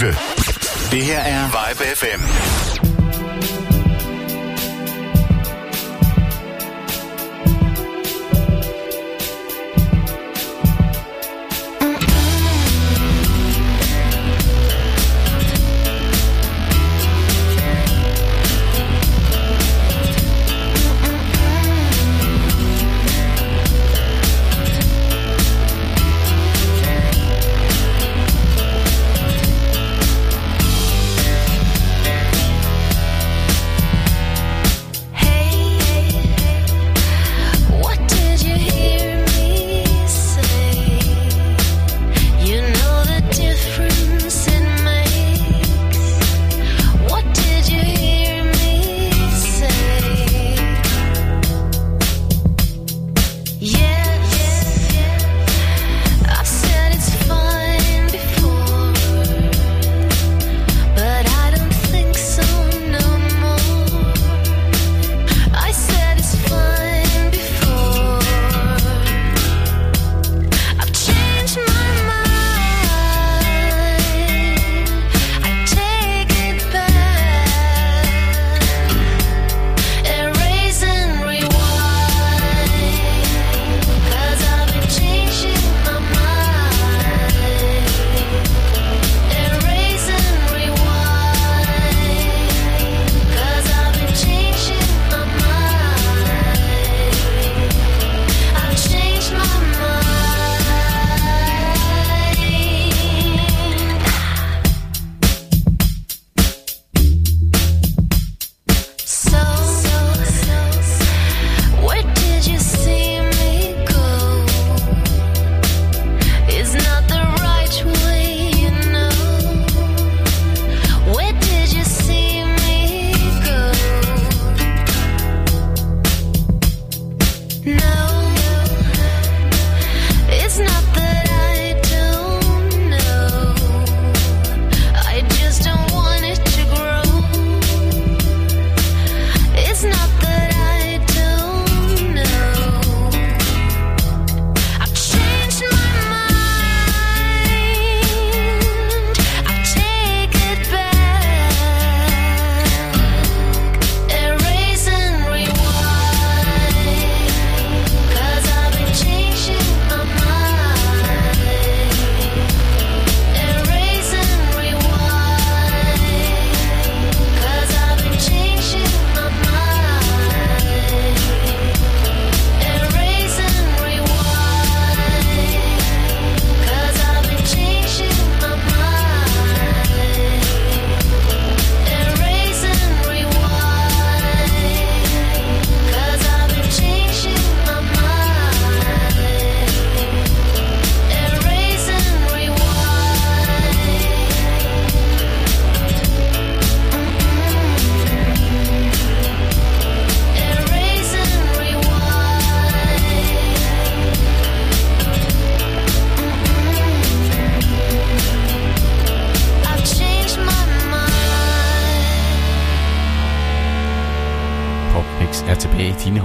Det her er Vibe FM.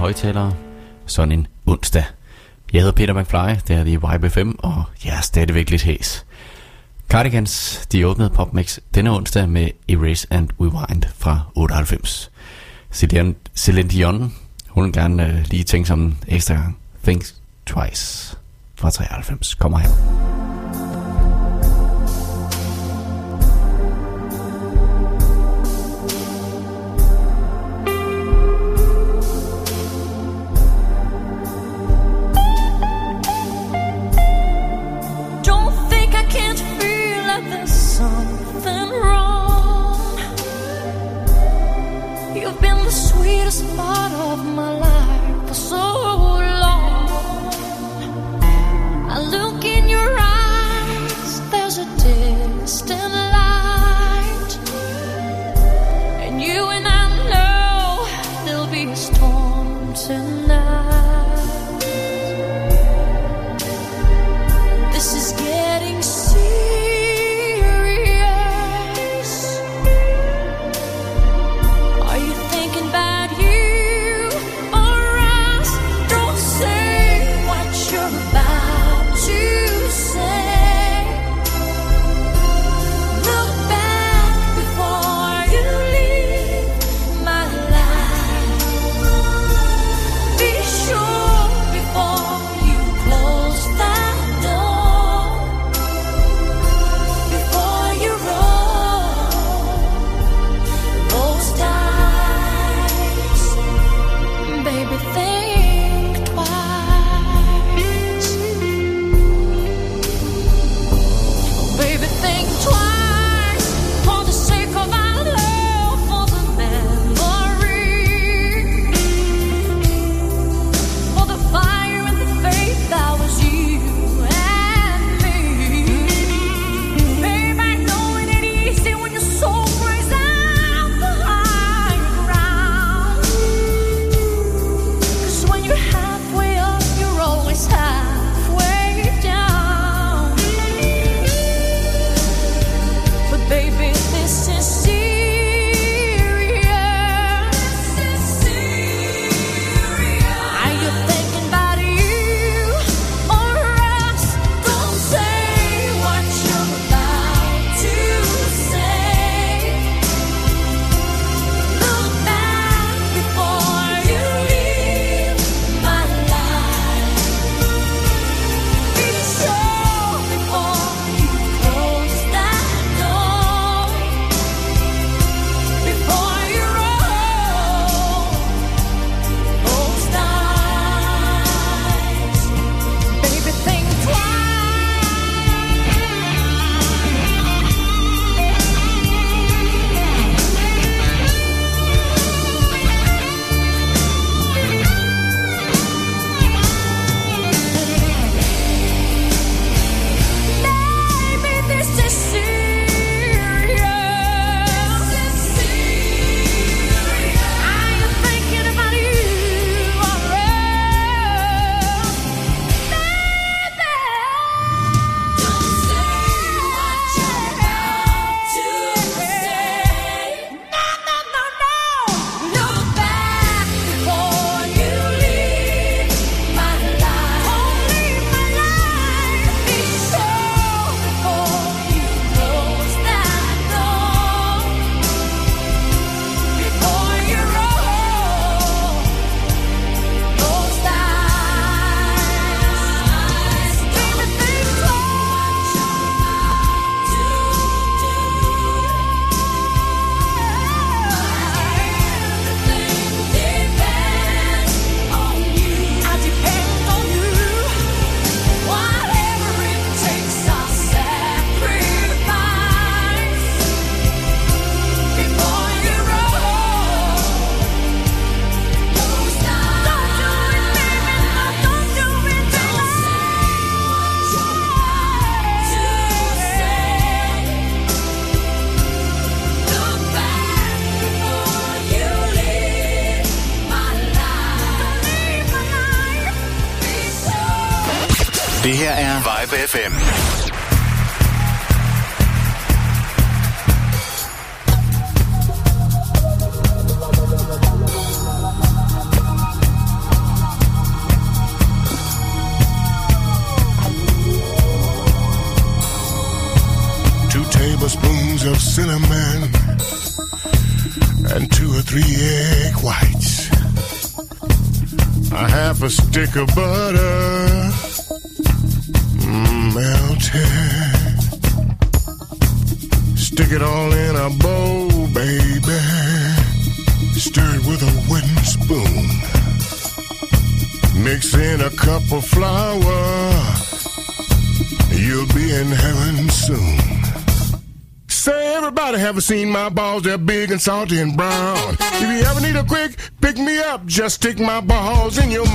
Højtalere sådan en onsdag. Jeg hedder Peter McFly, det er The Vibe 5, og jeg er stadigvæk lidt hæs. Cardigans, de åbnede PopMix denne onsdag med Erase and Rewind fra 98. Celine Dion, hun vil gerne øh, lige tænke som en ekstra gang. Think Twice fra 93. Kommer her. like a butter mm, melted. Stick it all in a bowl, baby. Stir it with a wooden spoon. Mix in a cup of flour. You'll be in heaven soon. Say, everybody, haven't seen my balls? They're big and salty and brown. If you ever need a quick pick me up, just stick my balls in your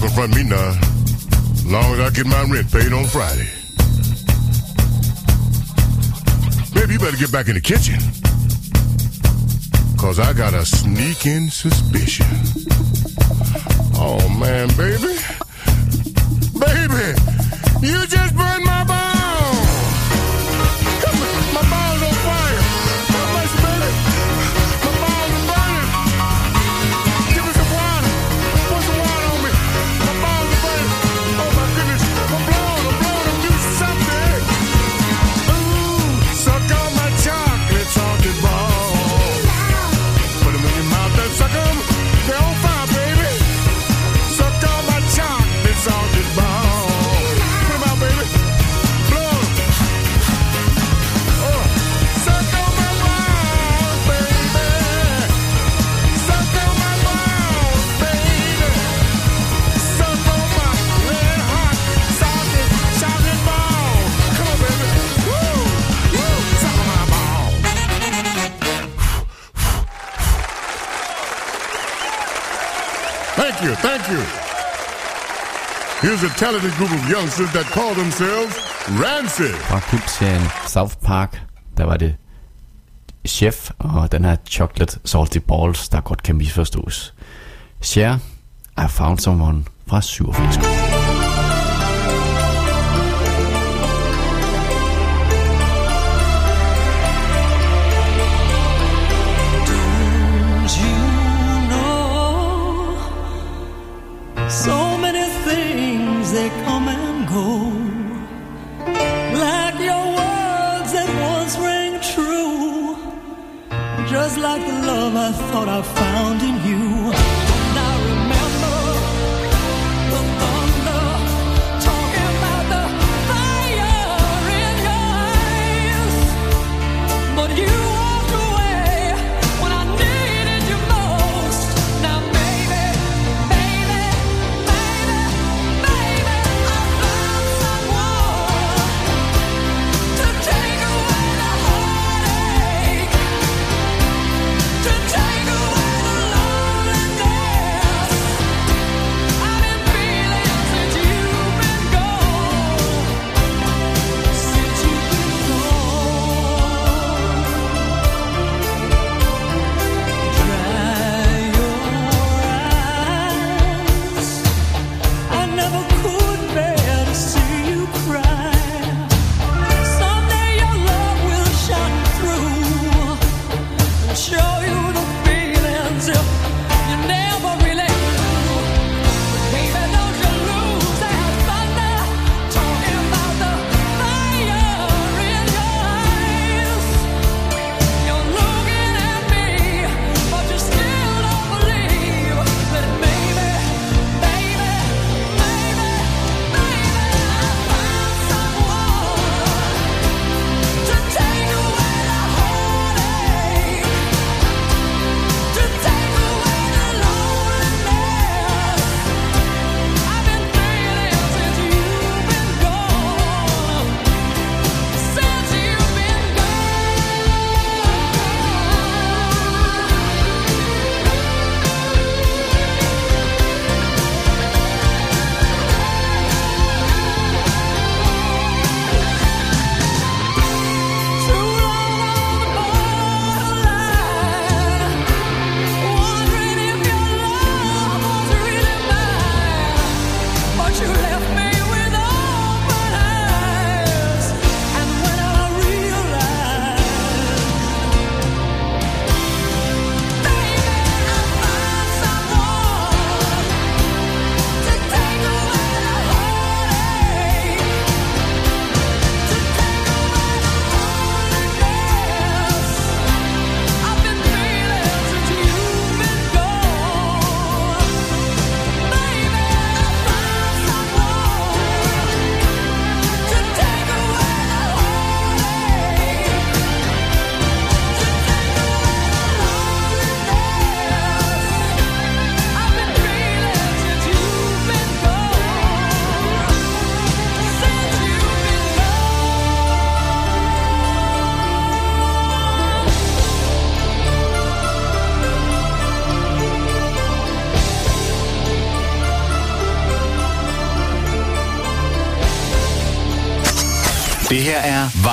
don't confront me now. Long as I get my rent paid on Friday. Baby, you better get back in the kitchen. Cause I got a sneaking suspicion. Oh man, baby. Baby, you just burned my body. Thank you, thank you. Here's a talented group of youngsters that call themselves Rancid. Fra kultserien South Park, der var det Chef og den her Chocolate Salty Balls, der godt kan misforstås. Share, I found someone fra 87.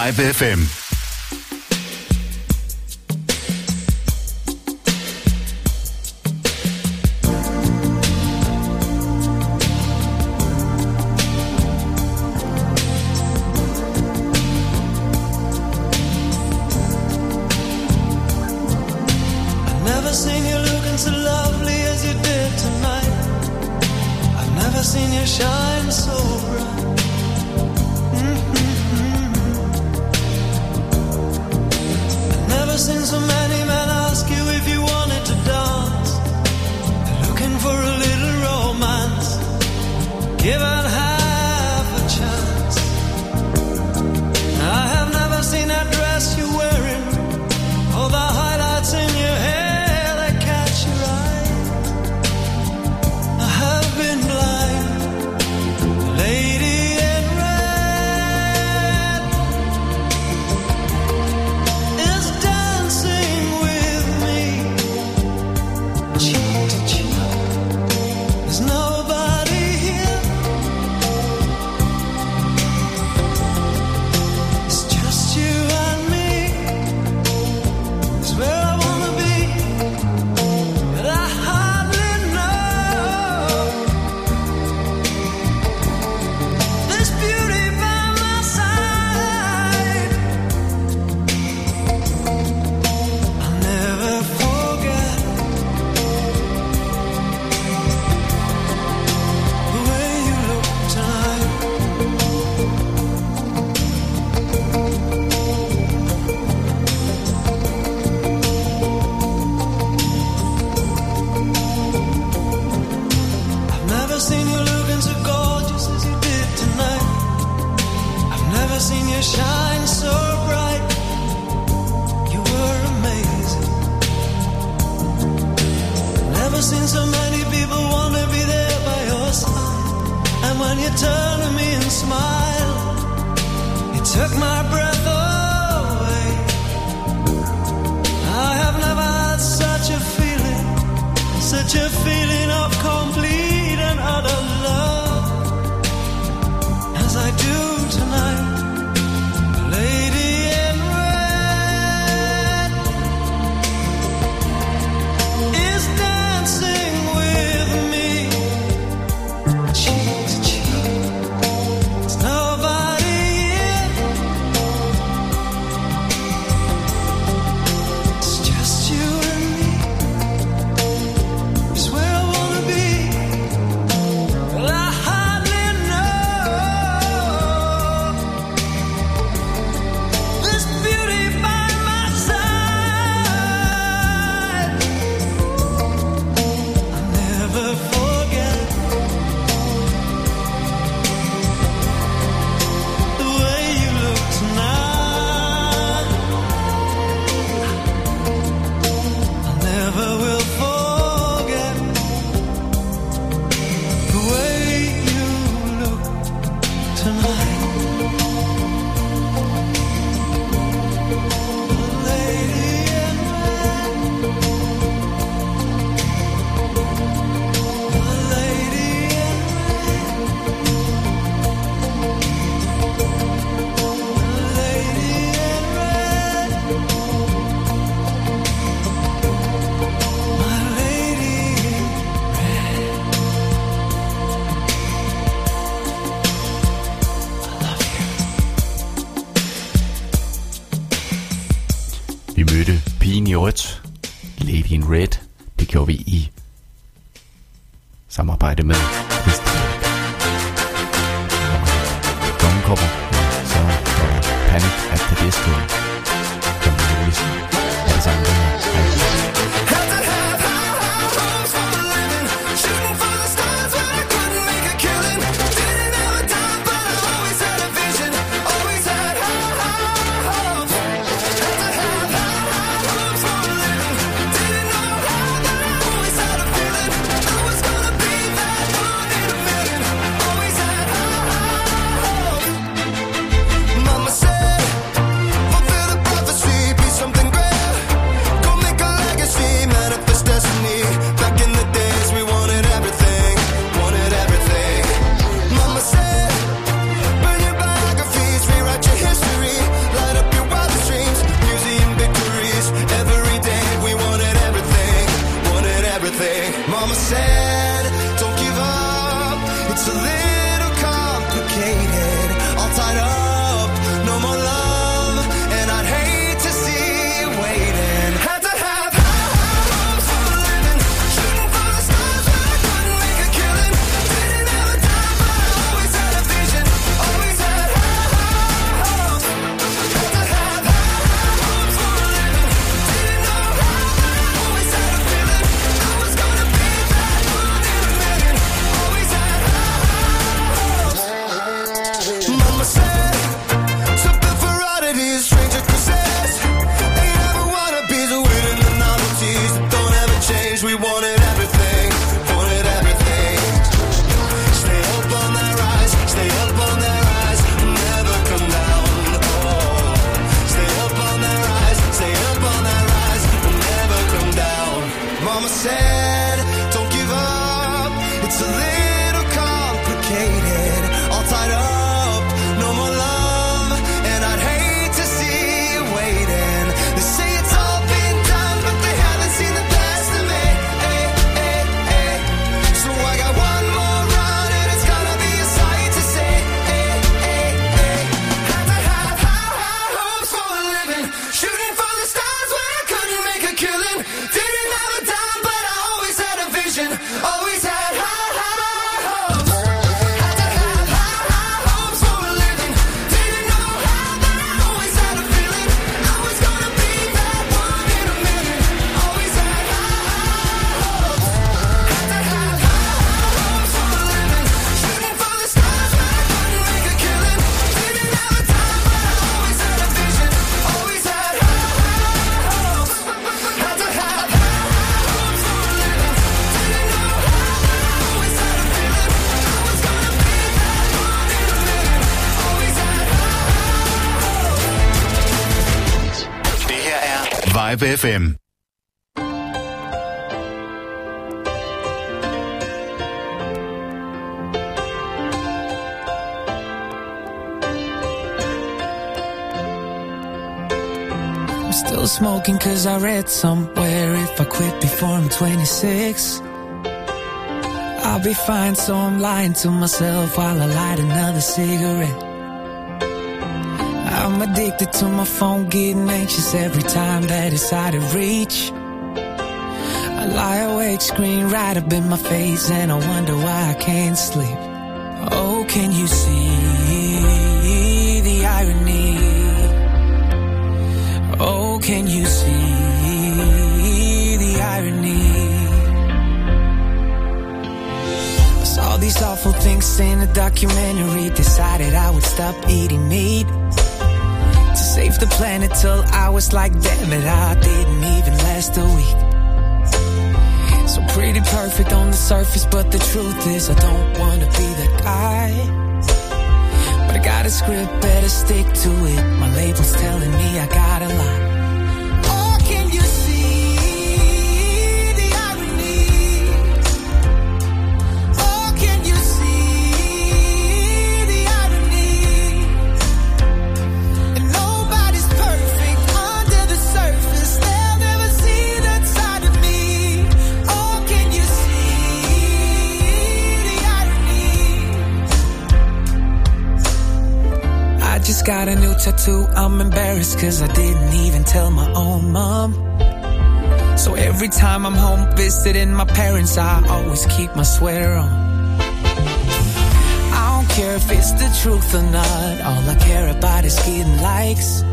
Live FM. Such a feeling of complete and utter Mama said FM. I'm still smoking cause I read somewhere if I quit before I'm 26 I'll be fine so I'm lying to myself while I light another cigarette I'm addicted to my phone getting anxious every time that it's out of reach I lie awake screen right up in my face and I wonder why I can't sleep Oh can you see the irony Oh, can you see the irony? I saw these awful things in a documentary. Decided I would stop eating meat save the planet till I was like, damn it, I didn't even last a week. So pretty perfect on the surface, but the truth is, I don't wanna be that guy. But I got a script, better stick to it. My label's telling me I gotta lie. Tattoo. I'm embarrassed cause I didn't even tell my own mom. So every time I'm home visiting my parents, I always keep my sweater on. I don't care if it's the truth or not. All I care about is getting likes.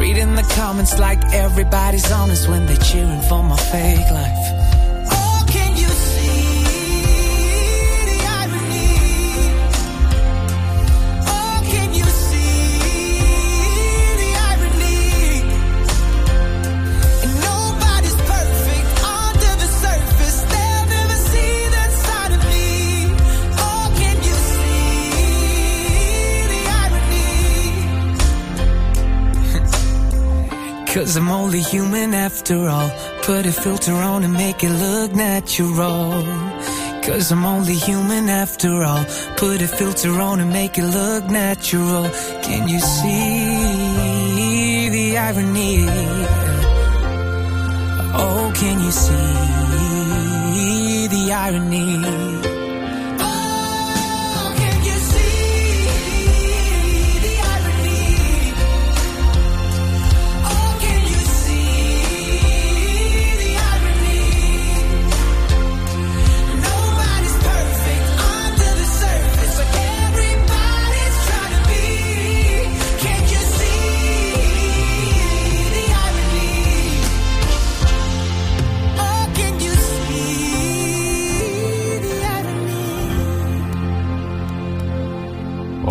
Reading the comments like everybody's honest when they're cheering for my fake life. Cause I'm only human after all. Put a filter on and make it look natural. Cause I'm only human after all. Put a filter on and make it look natural. Can you see the irony? Oh, can you see the irony?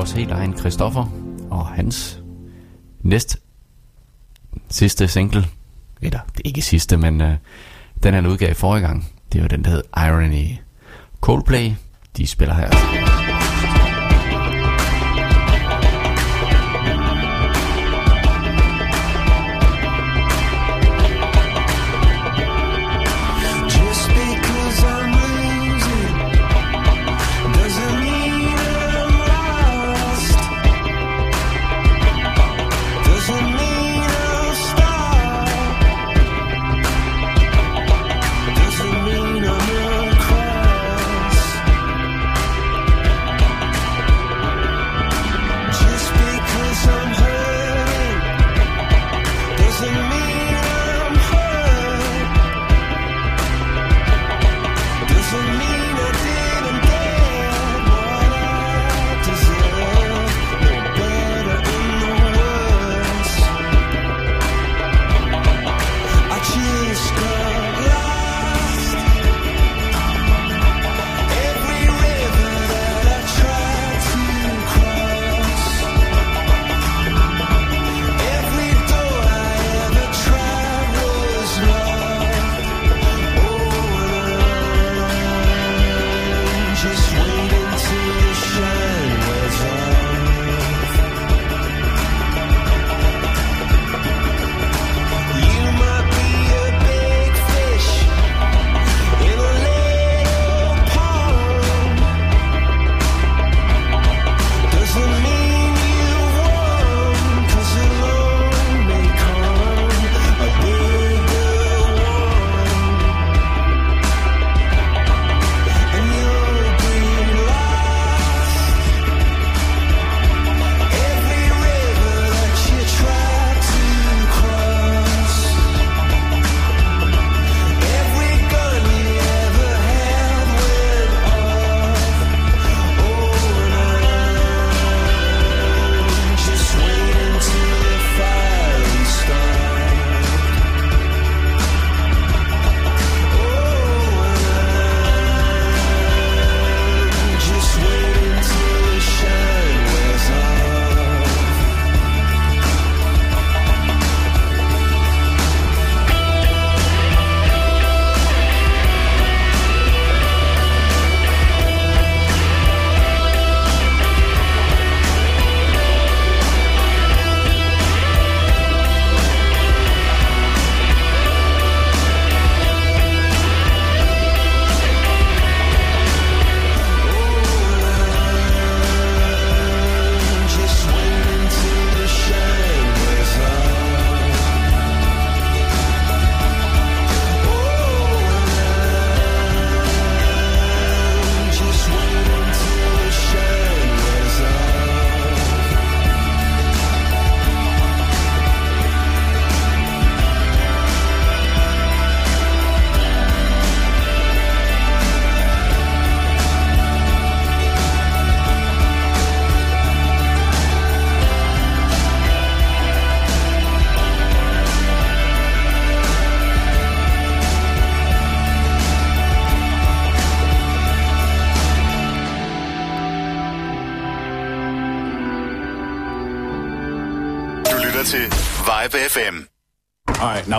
Vores helt egen Christoffer og hans næst sidste single. Eller, det er ikke sidste, men øh, den han udgav forrige gang. Det var den, der hed Irony. Coldplay, de spiller her.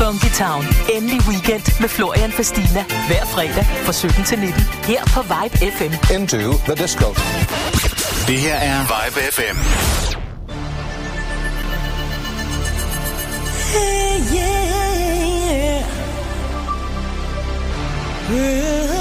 Funky Town. Endelig weekend med Florian Fastina. Hver fredag fra 17 til 19. Her på Vibe FM. Into the disco. Det her er Vibe FM. Hey, yeah, yeah. yeah.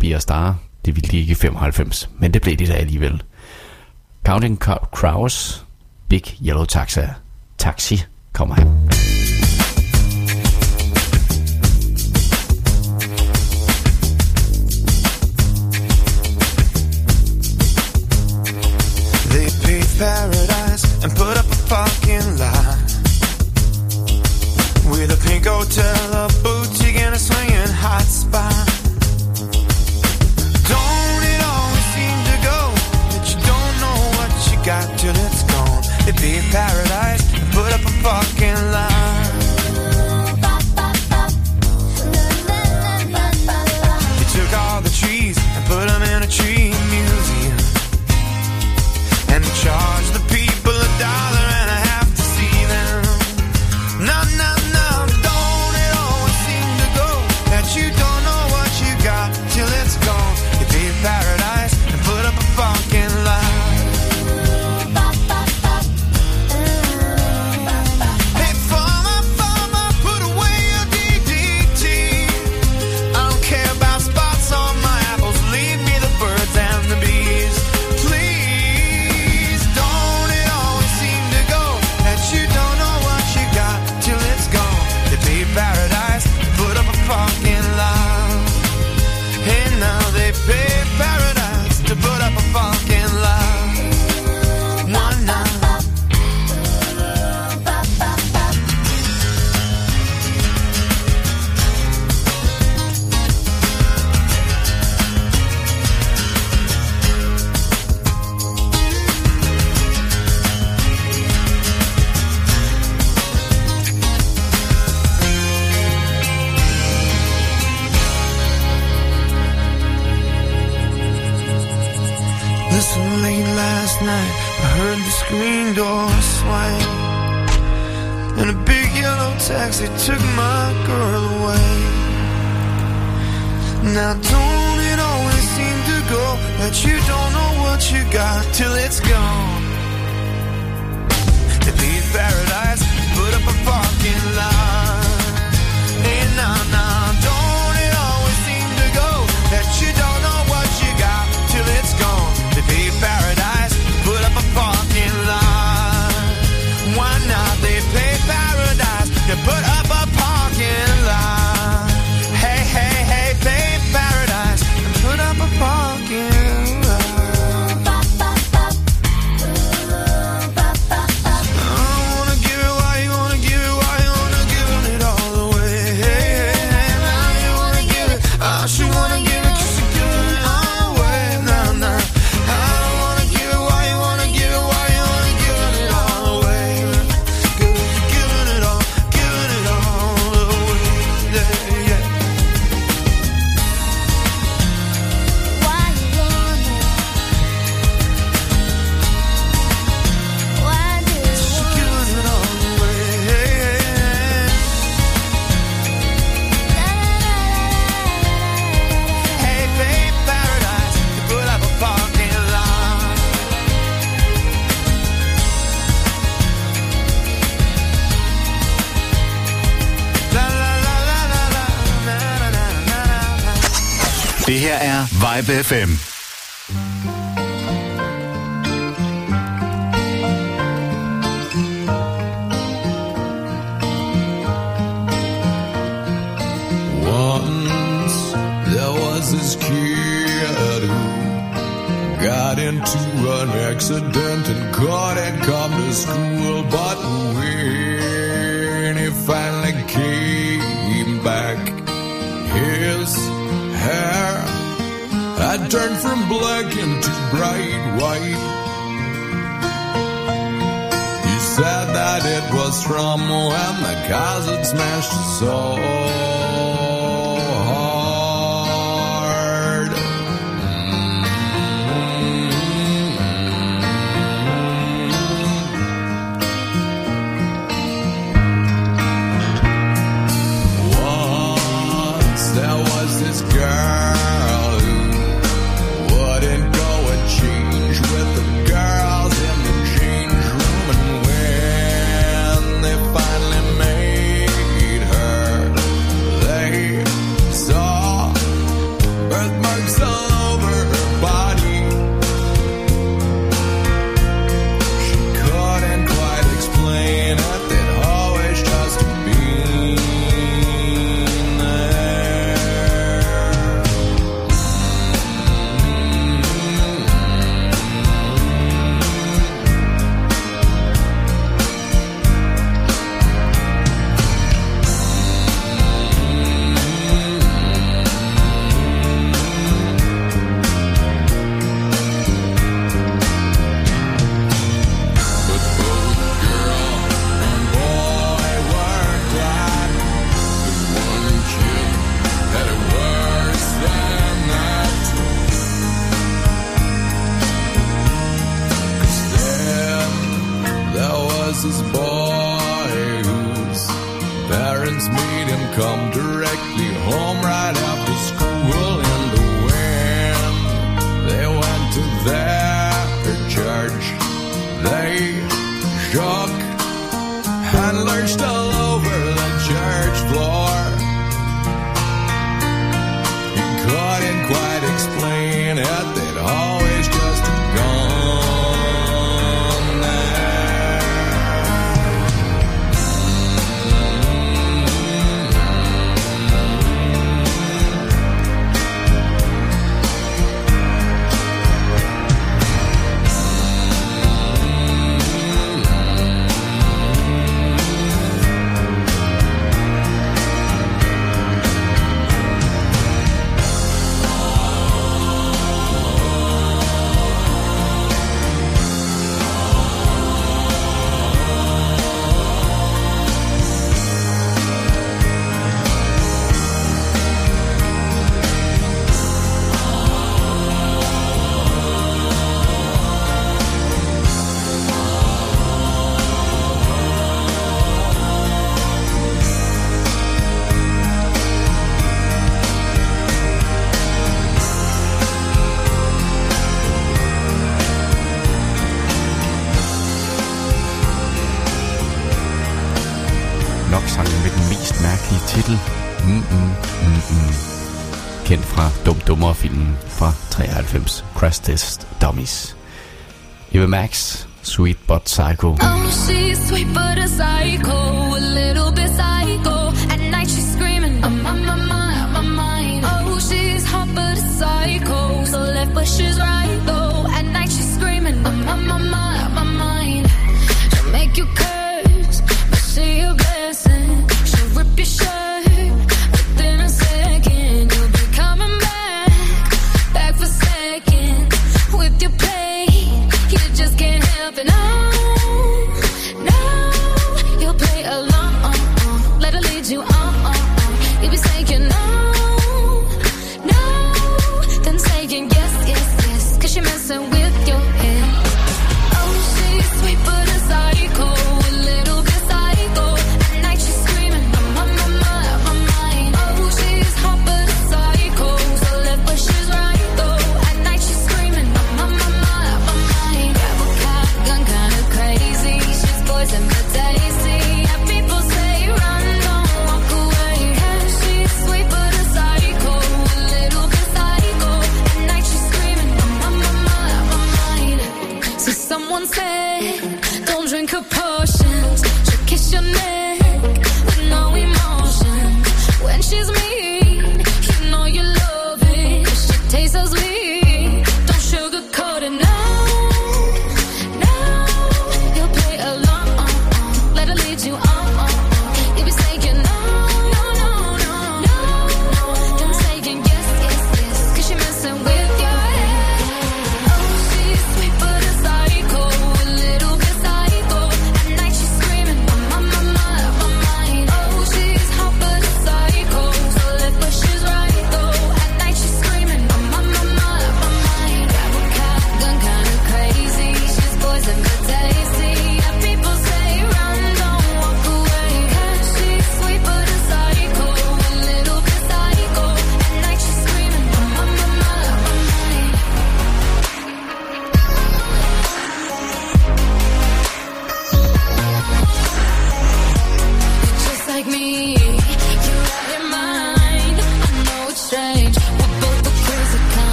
Be Star. Det ville de ikke i 95, men det blev de da alligevel. Counting Crows, Big Yellow Taxa, Taxi kommer her. till it Live FM. artist Dummies. Hier bij Max, Sweet But Psycho. Oh, she's sweet but a psycho.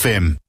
FM.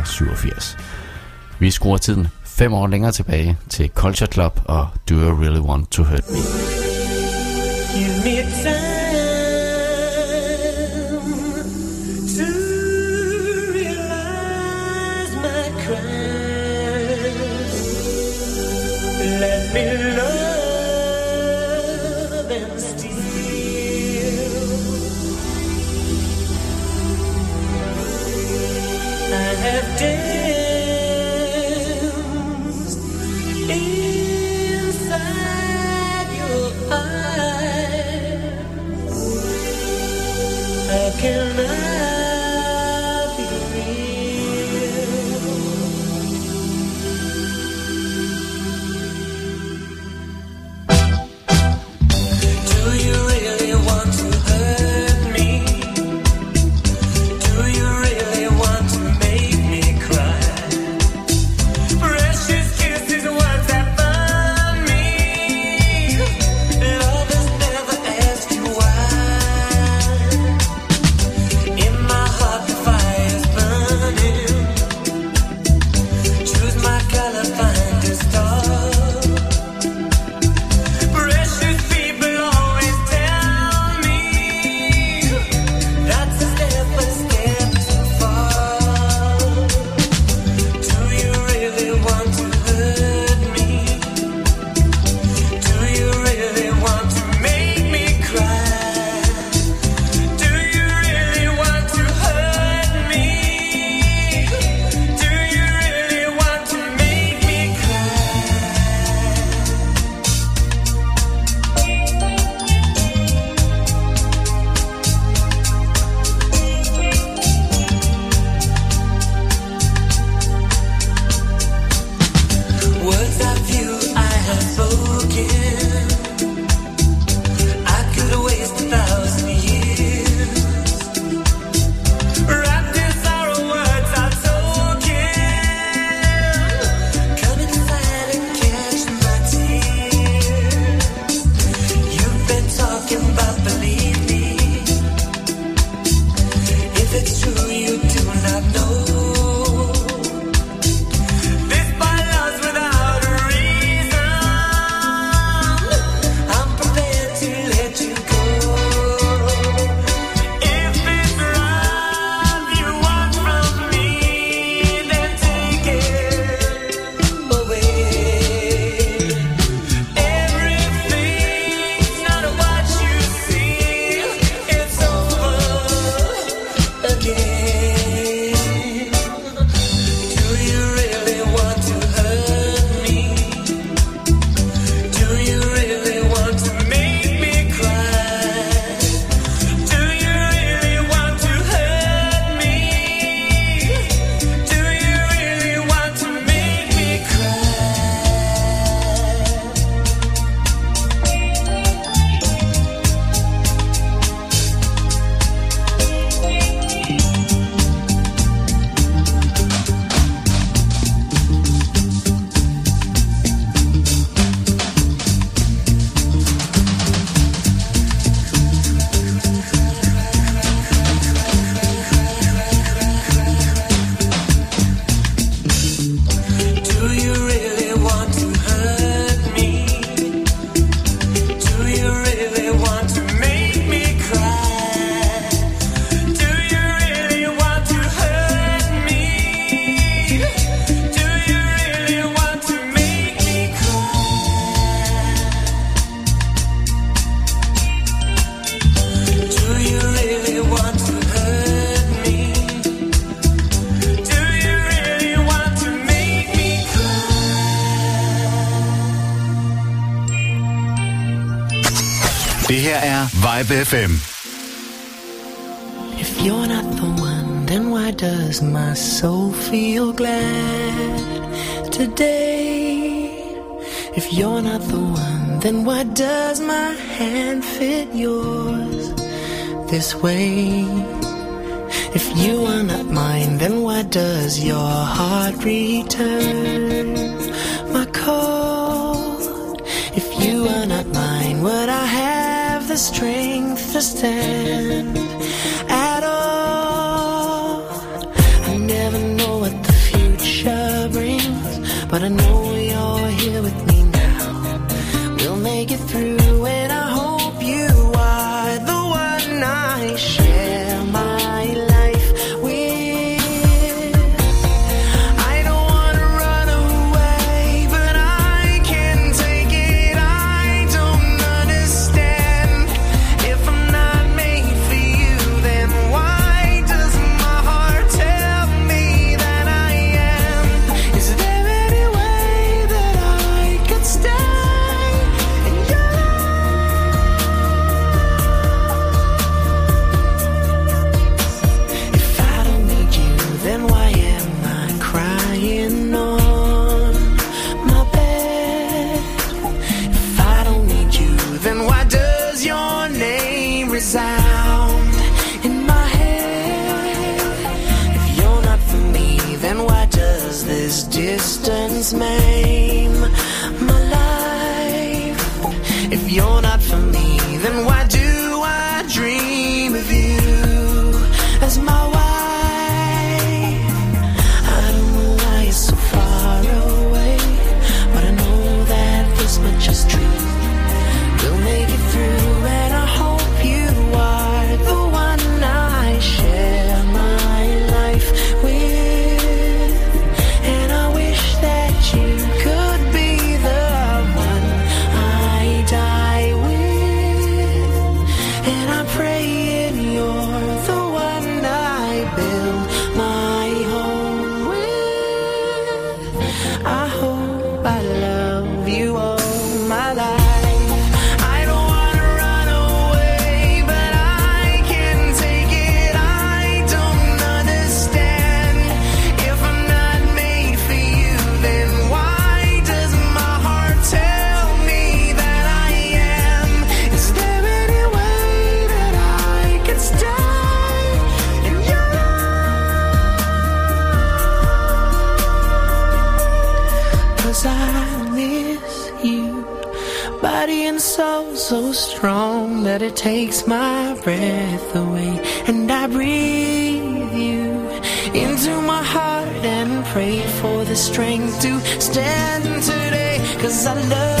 fra 87. Vi skruer tiden fem år længere tilbage til Culture Club og Do You Really Want To Hurt Me? FM. If you're not the one, then why does my soul feel glad today? If you're not the one, then why does my hand fit yours this way? decisions maim my life. If you're not for me, then why do that it takes my breath away. And I breathe you into my heart and pray for the strength to stand today. Cause I love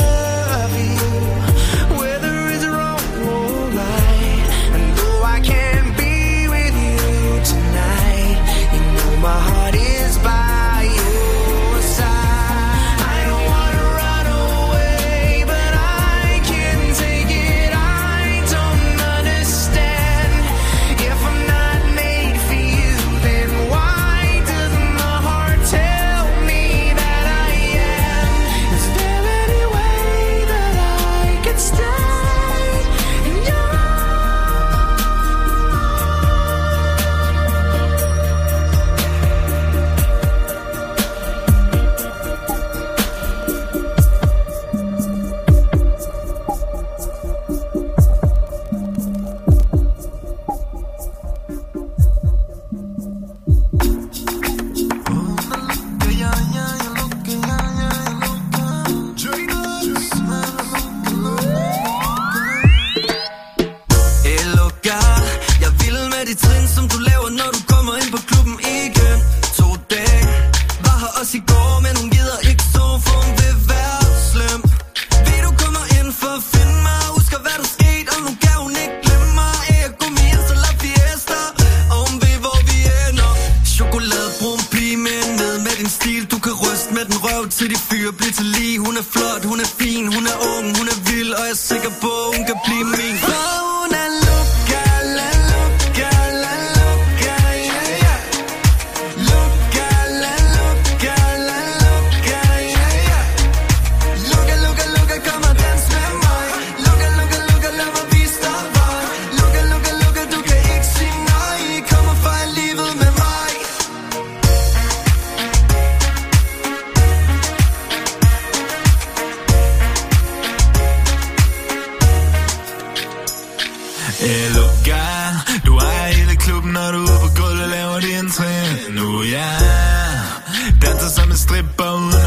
I'm a stripper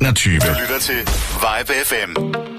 21. Du lytter til Vibe FM.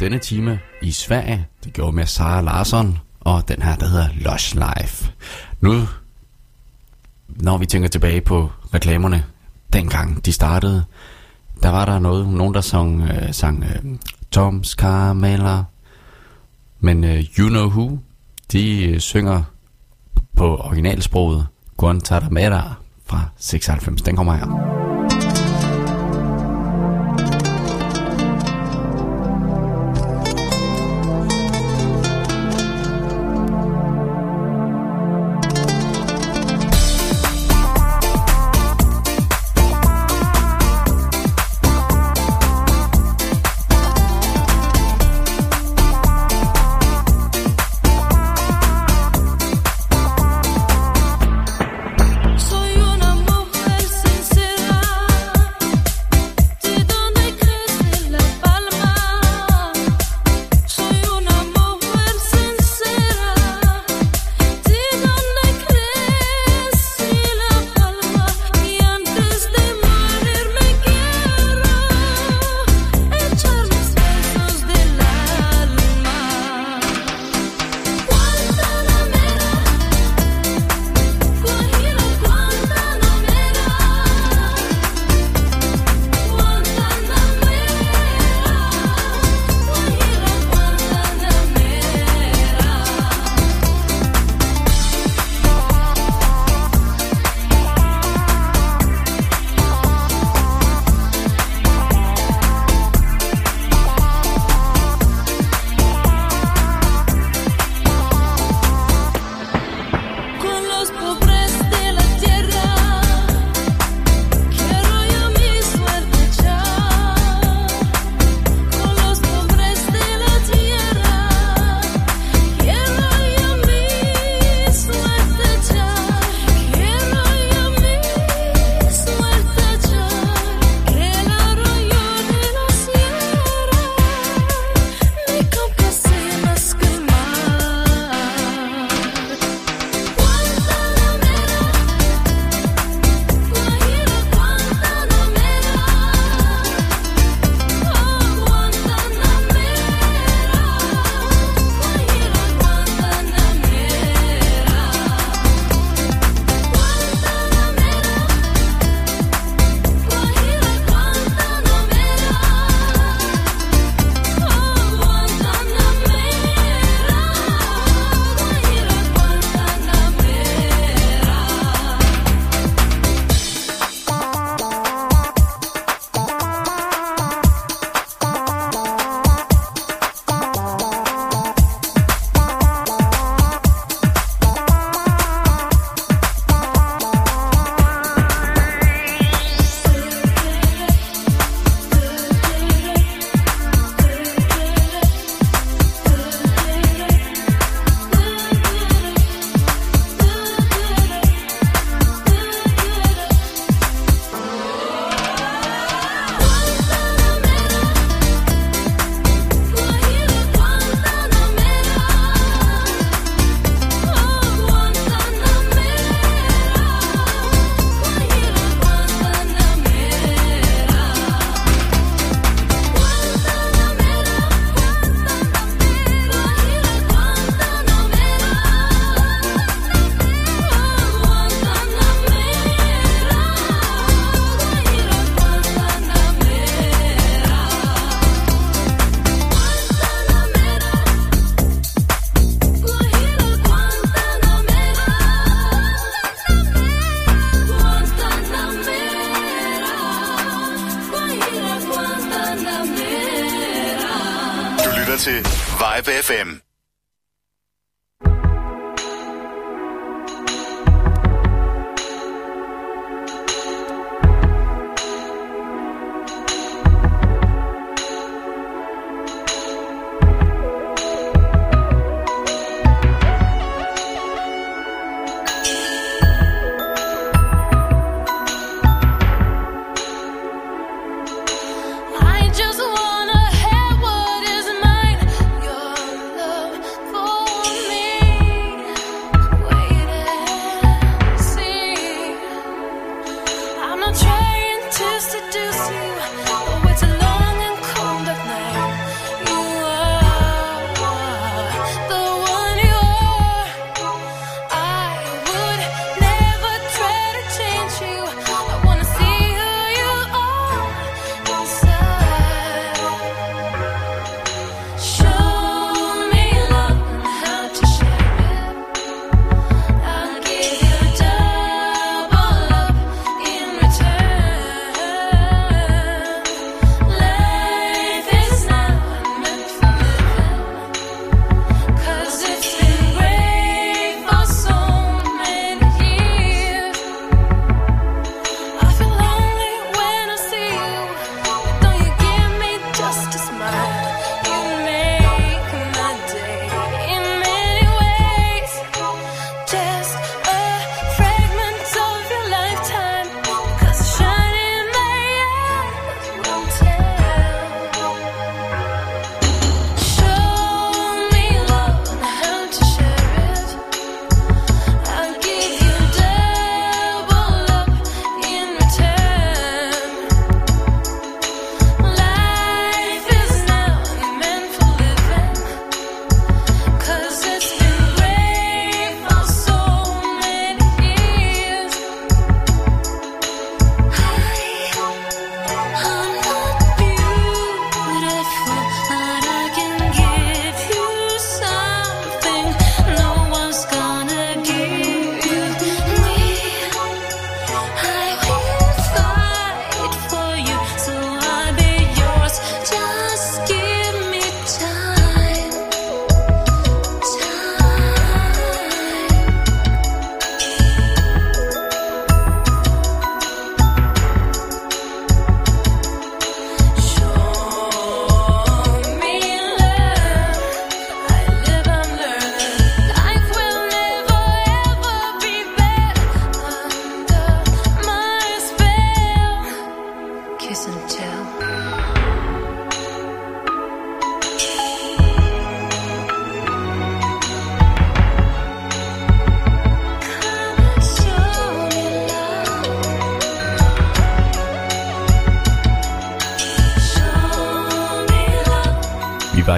Denne time i Sverige, det gjorde med Sara Larsson, og den her, der hedder Lush Life. Nu, når vi tænker tilbage på reklamerne, dengang de startede, der var der noget, nogen der sang, øh, sang øh, Toms Karameller, men øh, You Know Who, de øh, synger på originalsproget Guantanamera fra 96. Den kommer her.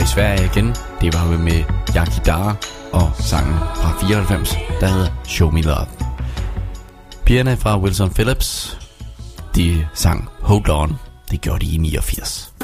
i Sverige igen. Det var med Jaki Dara og sangen fra 94, der hedder Show Me Love. Pigerne fra Wilson Phillips, de sang Hold On. Det gjorde de i 89.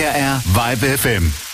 RR Vibe FM.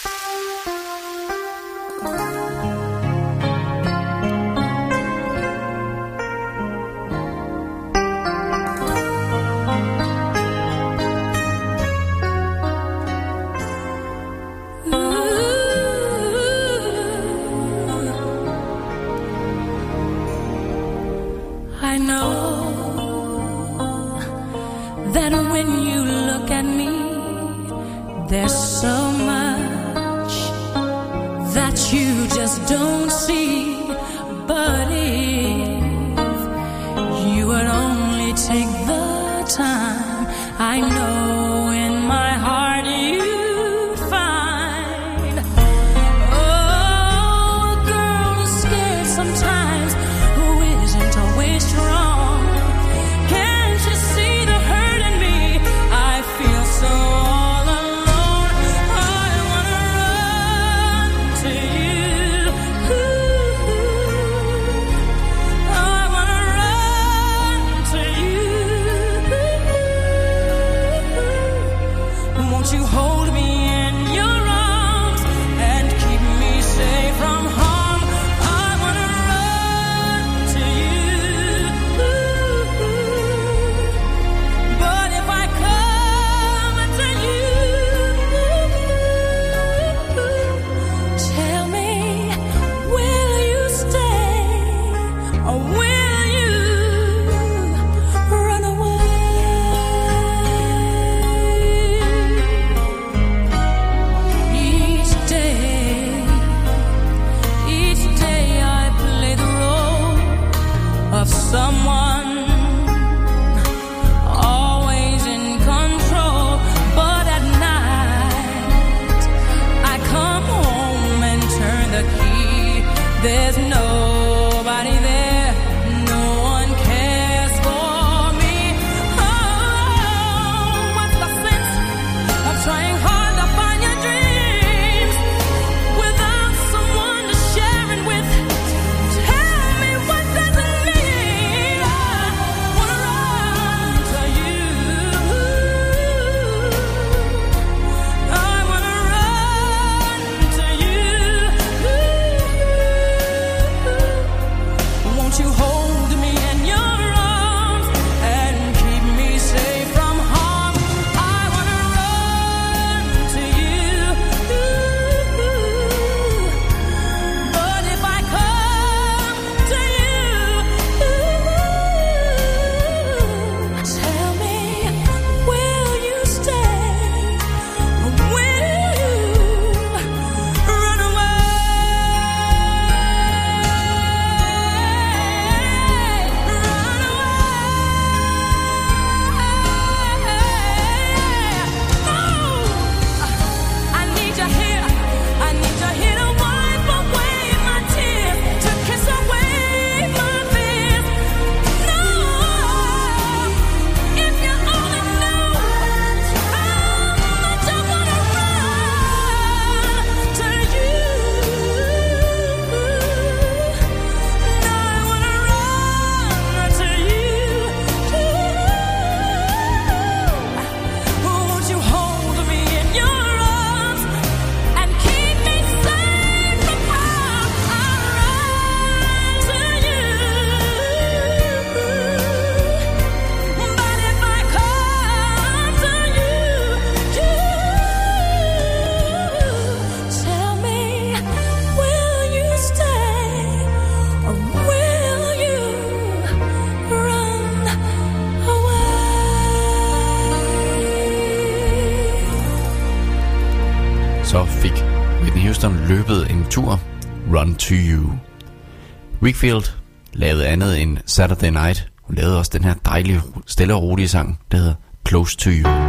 To You. Wakefield lavede andet end Saturday Night. Hun lavede også den her dejlige, stille og rolige sang, der hedder Close To You.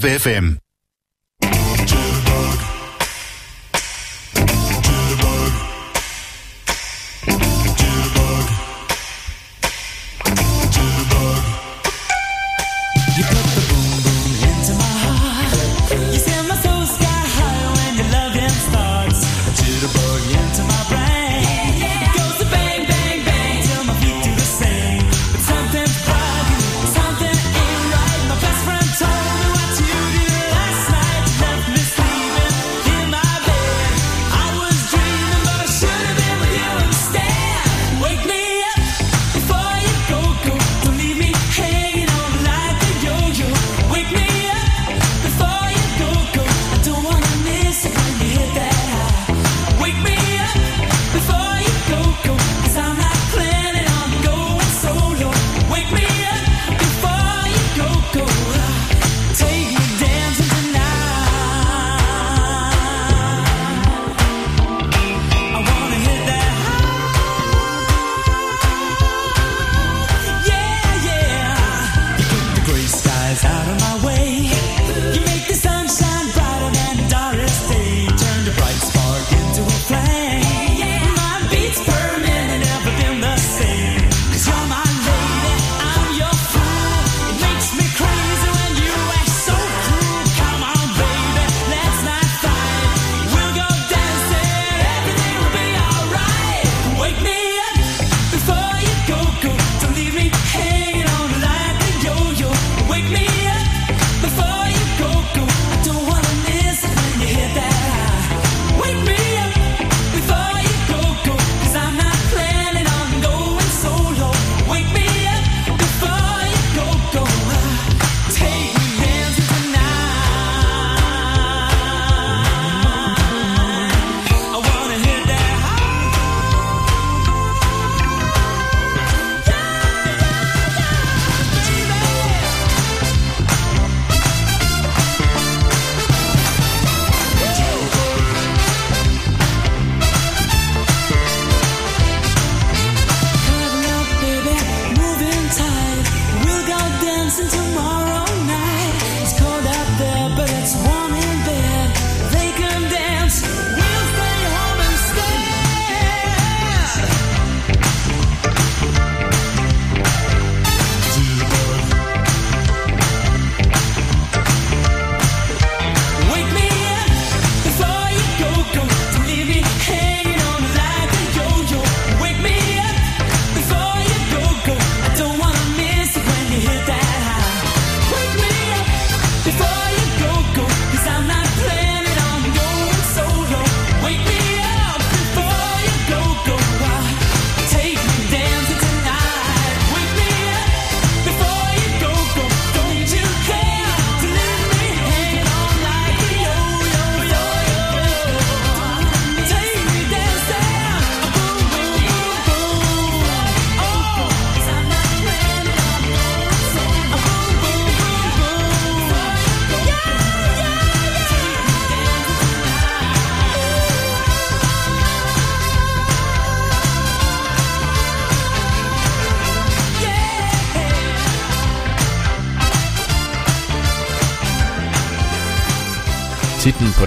Vibe FM.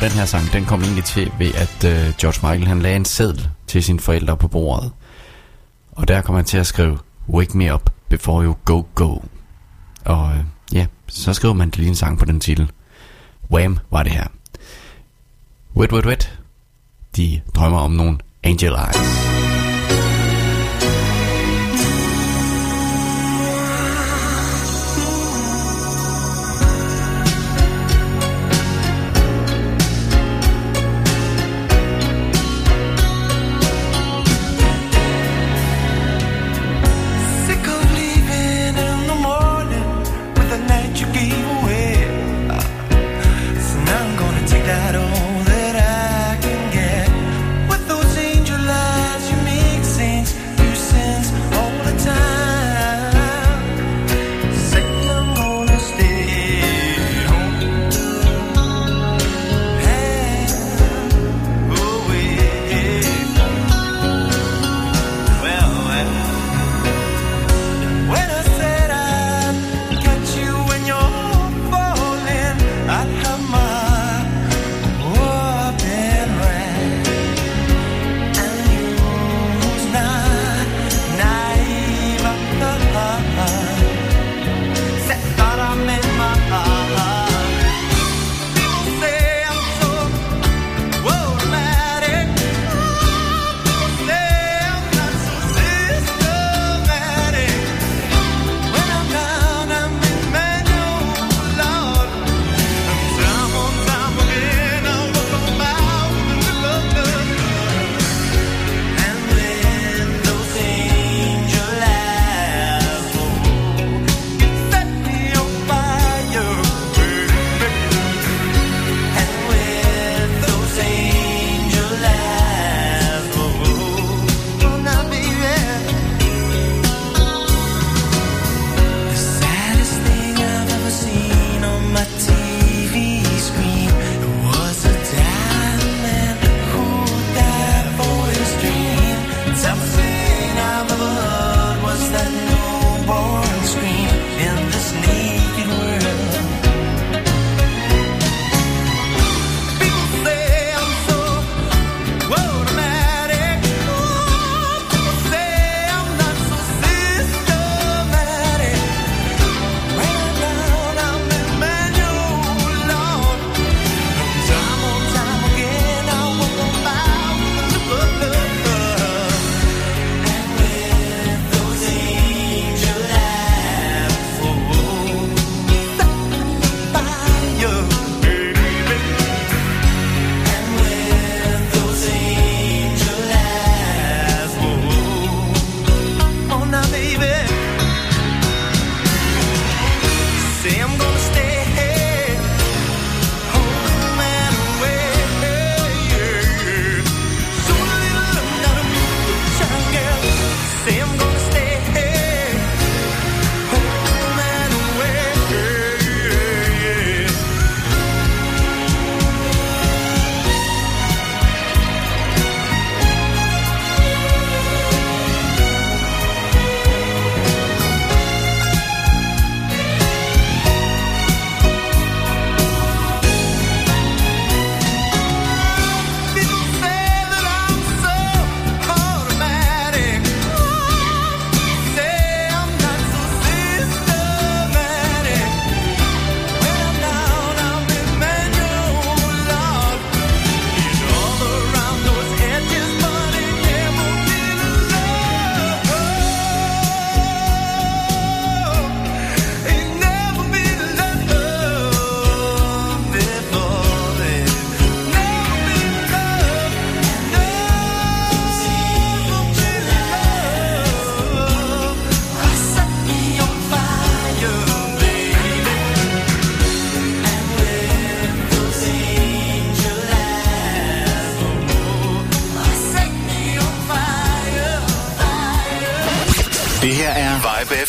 den her sang, den kom egentlig til ved, at øh, George Michael han lagde en seddel til sine forældre på bordet. Og der kom han til at skrive, Wake me up before you go go. Og øh, ja, så skrev man lige en sang på den titel. Wham var det her. Wet, wet, wet. De drømmer om nogle angel eyes.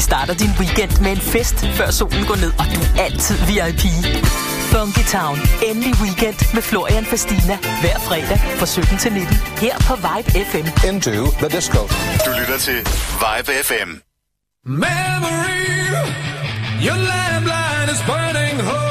Starter din weekend med en fest, før solen går ned, og du er altid VIP. Funky Town. Endelig weekend med Florian Fastina. Hver fredag fra 17 til 19. Her på Vibe FM. Into the disco. Du lytter til Vibe FM. Memory, your lamplight is burning home.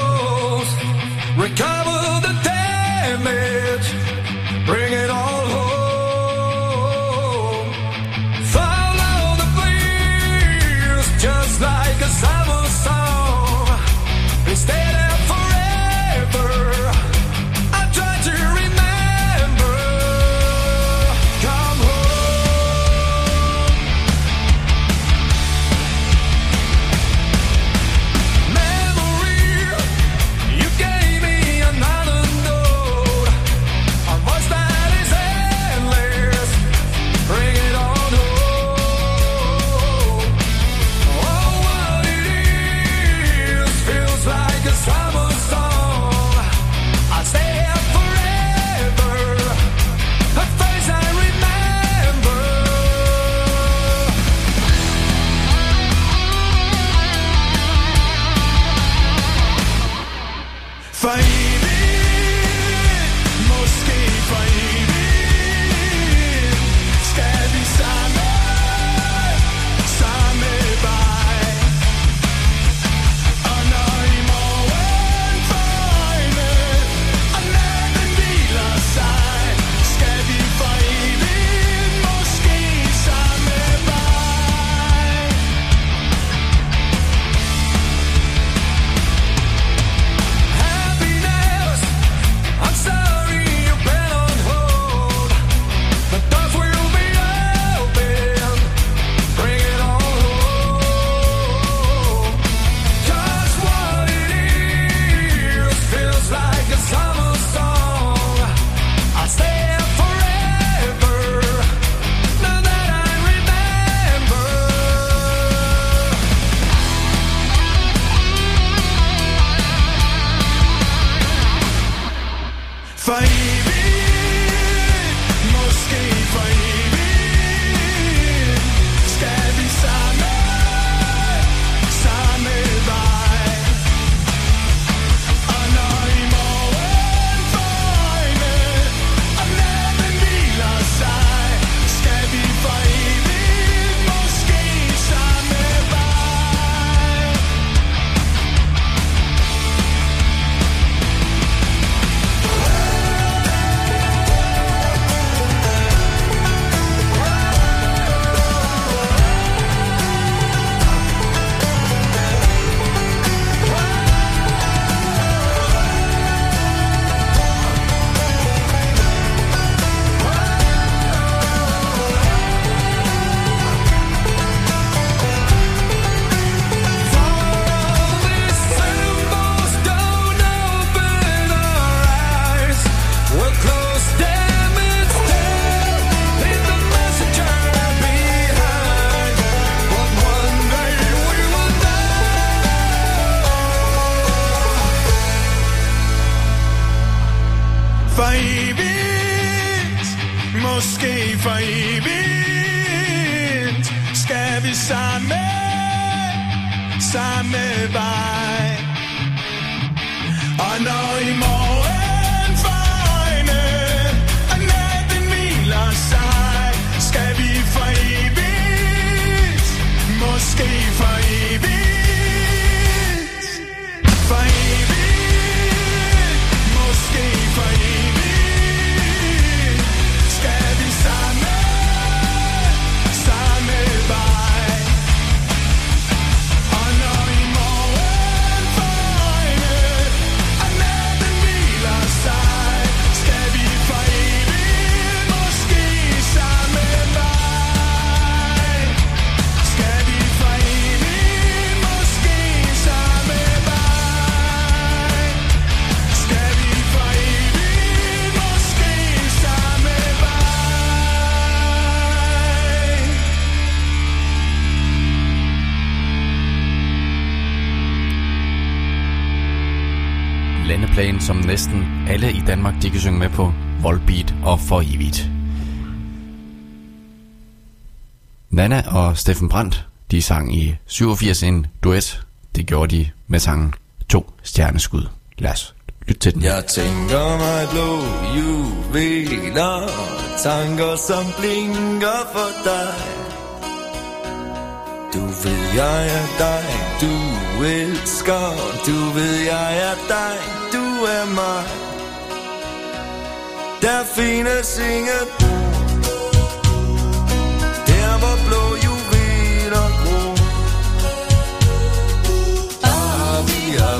landeplan, som næsten alle i Danmark de kan synge med på Volbeat og For Evigt. Nana og Steffen Brandt, de sang i 87 en duet. Det gjorde de med sangen To Stjerneskud. Lad os lytte til den. Jeg tænker mig blå juveler, tanker som blinker for dig du ved, jeg er dig, du elsker. Du ved, jeg er dig, du er mig. Der findes singer ord. Der hvor blå juveler gror. Ah, vi er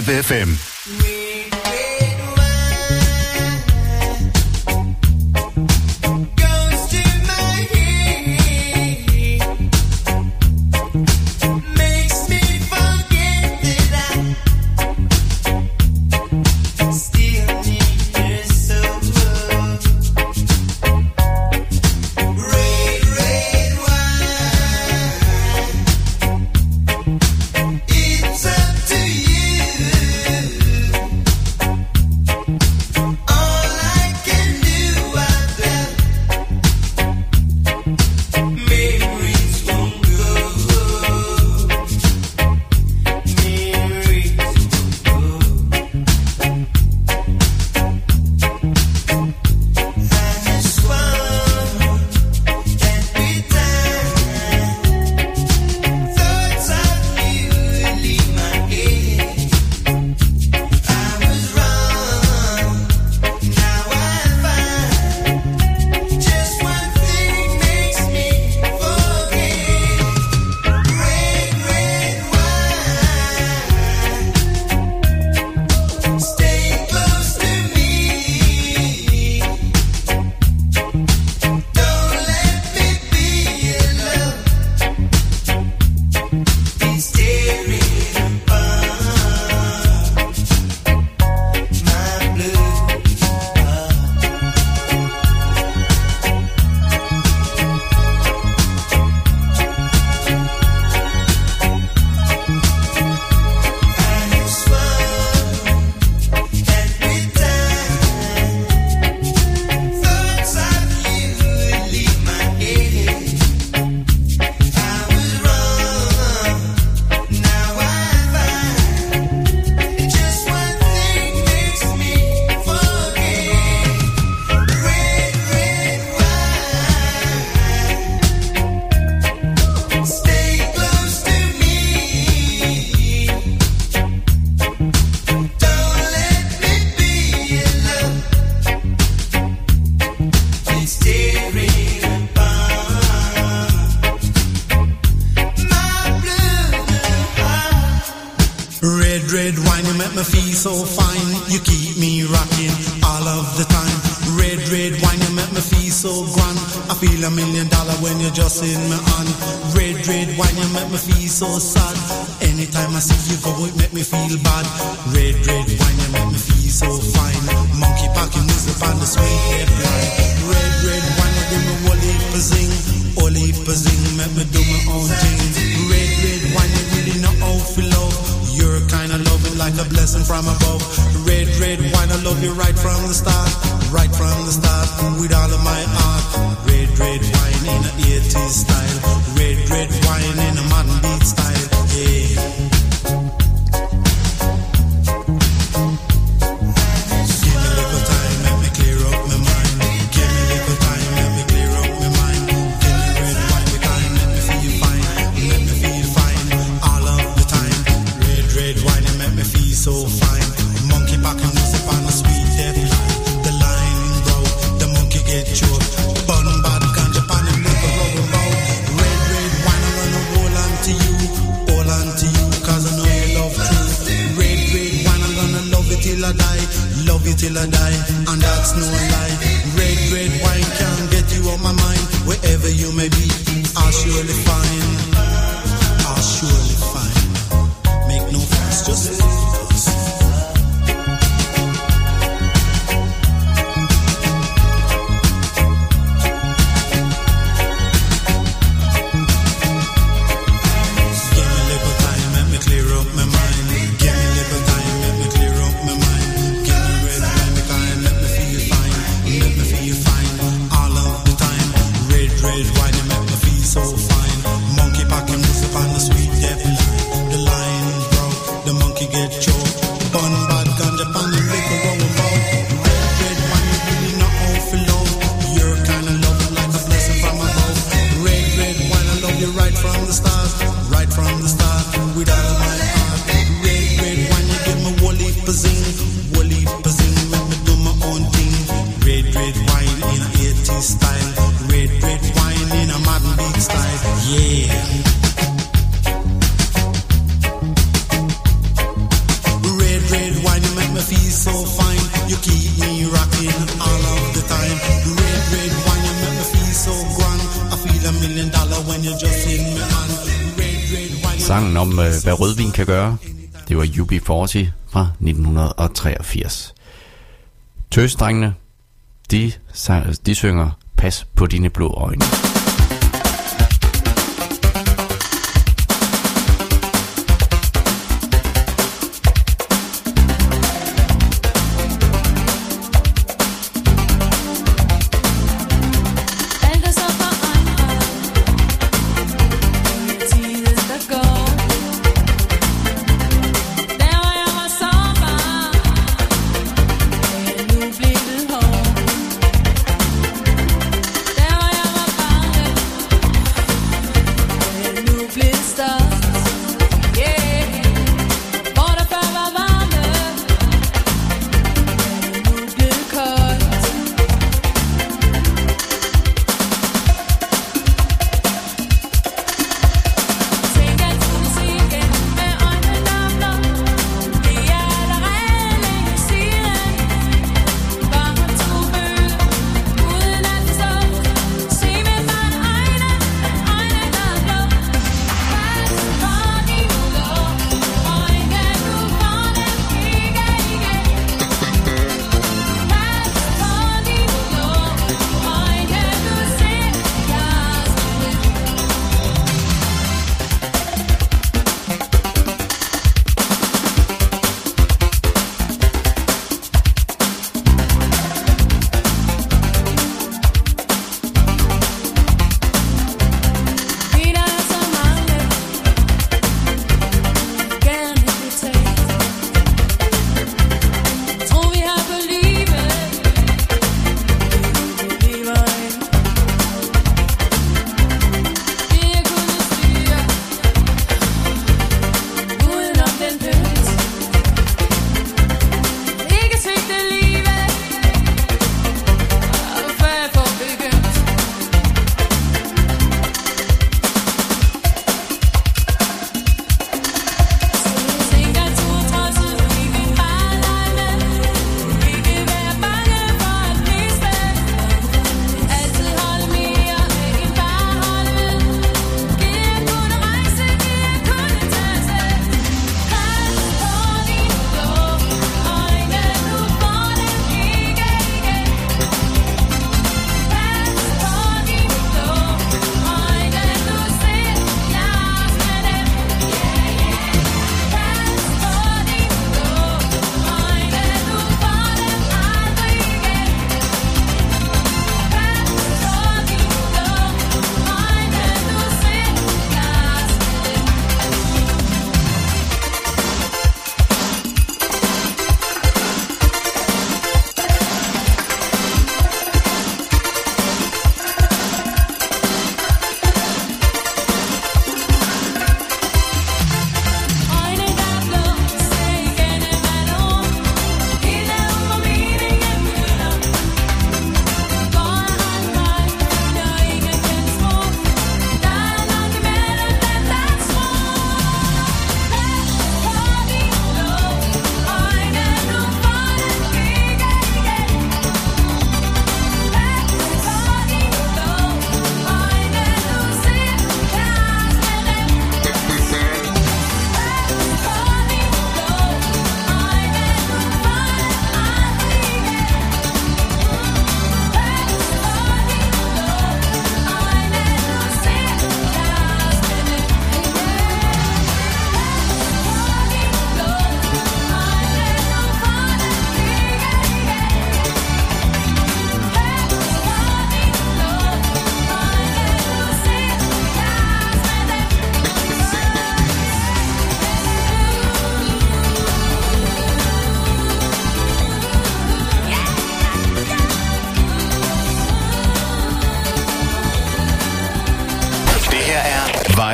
Vibe FM. Naughty fra 1983. Tøsdrengene, de, de synger Pas på dine blå øjne.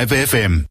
Live FM.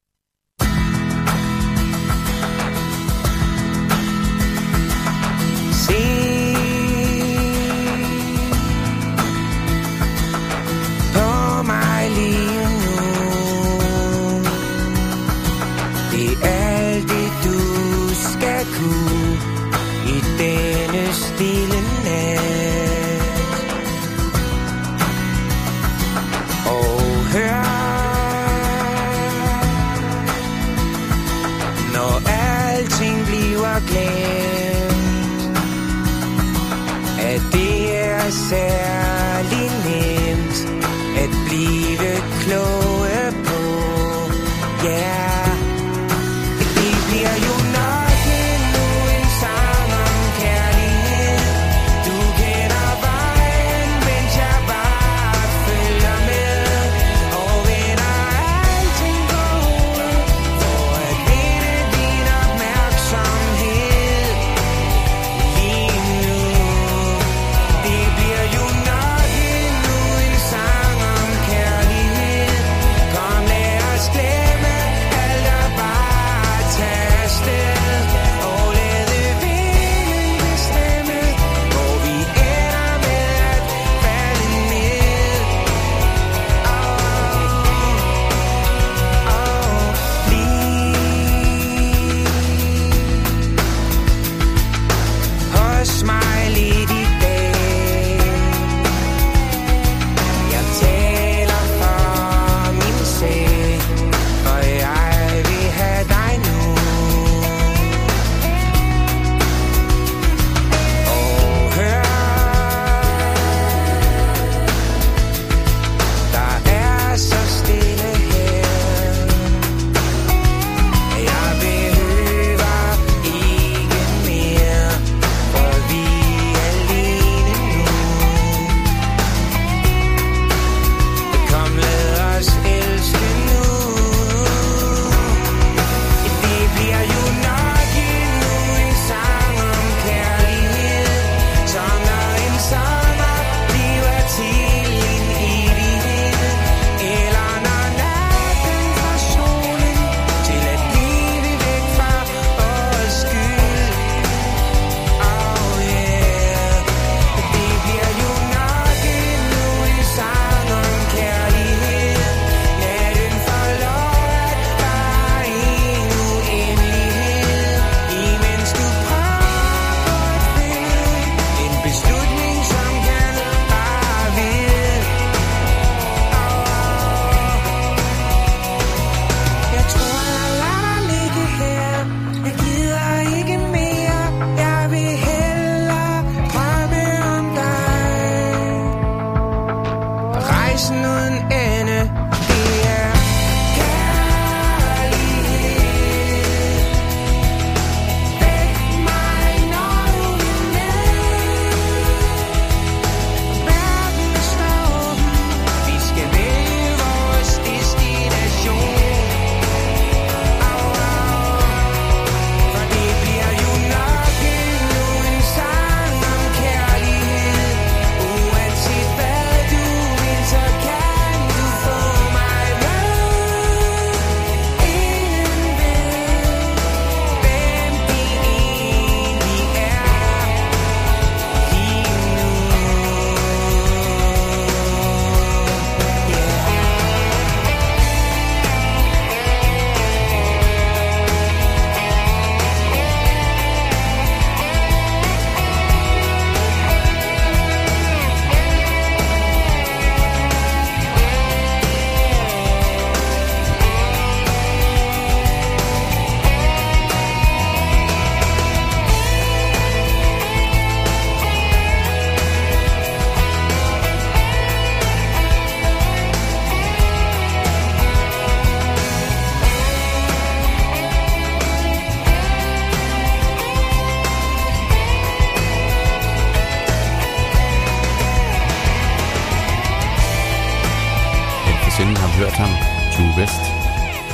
nogensinde har hørt ham, True West,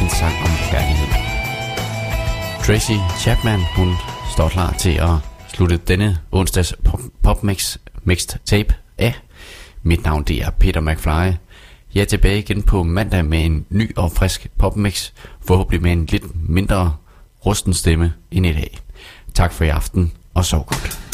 en sang om kærlighed. Tracy Chapman, hun står klar til at slutte denne onsdags popmix mixed tape af. Mit navn det er Peter McFly. Jeg er tilbage igen på mandag med en ny og frisk popmix, forhåbentlig med en lidt mindre rusten stemme end i dag. Tak for i aften, og så godt.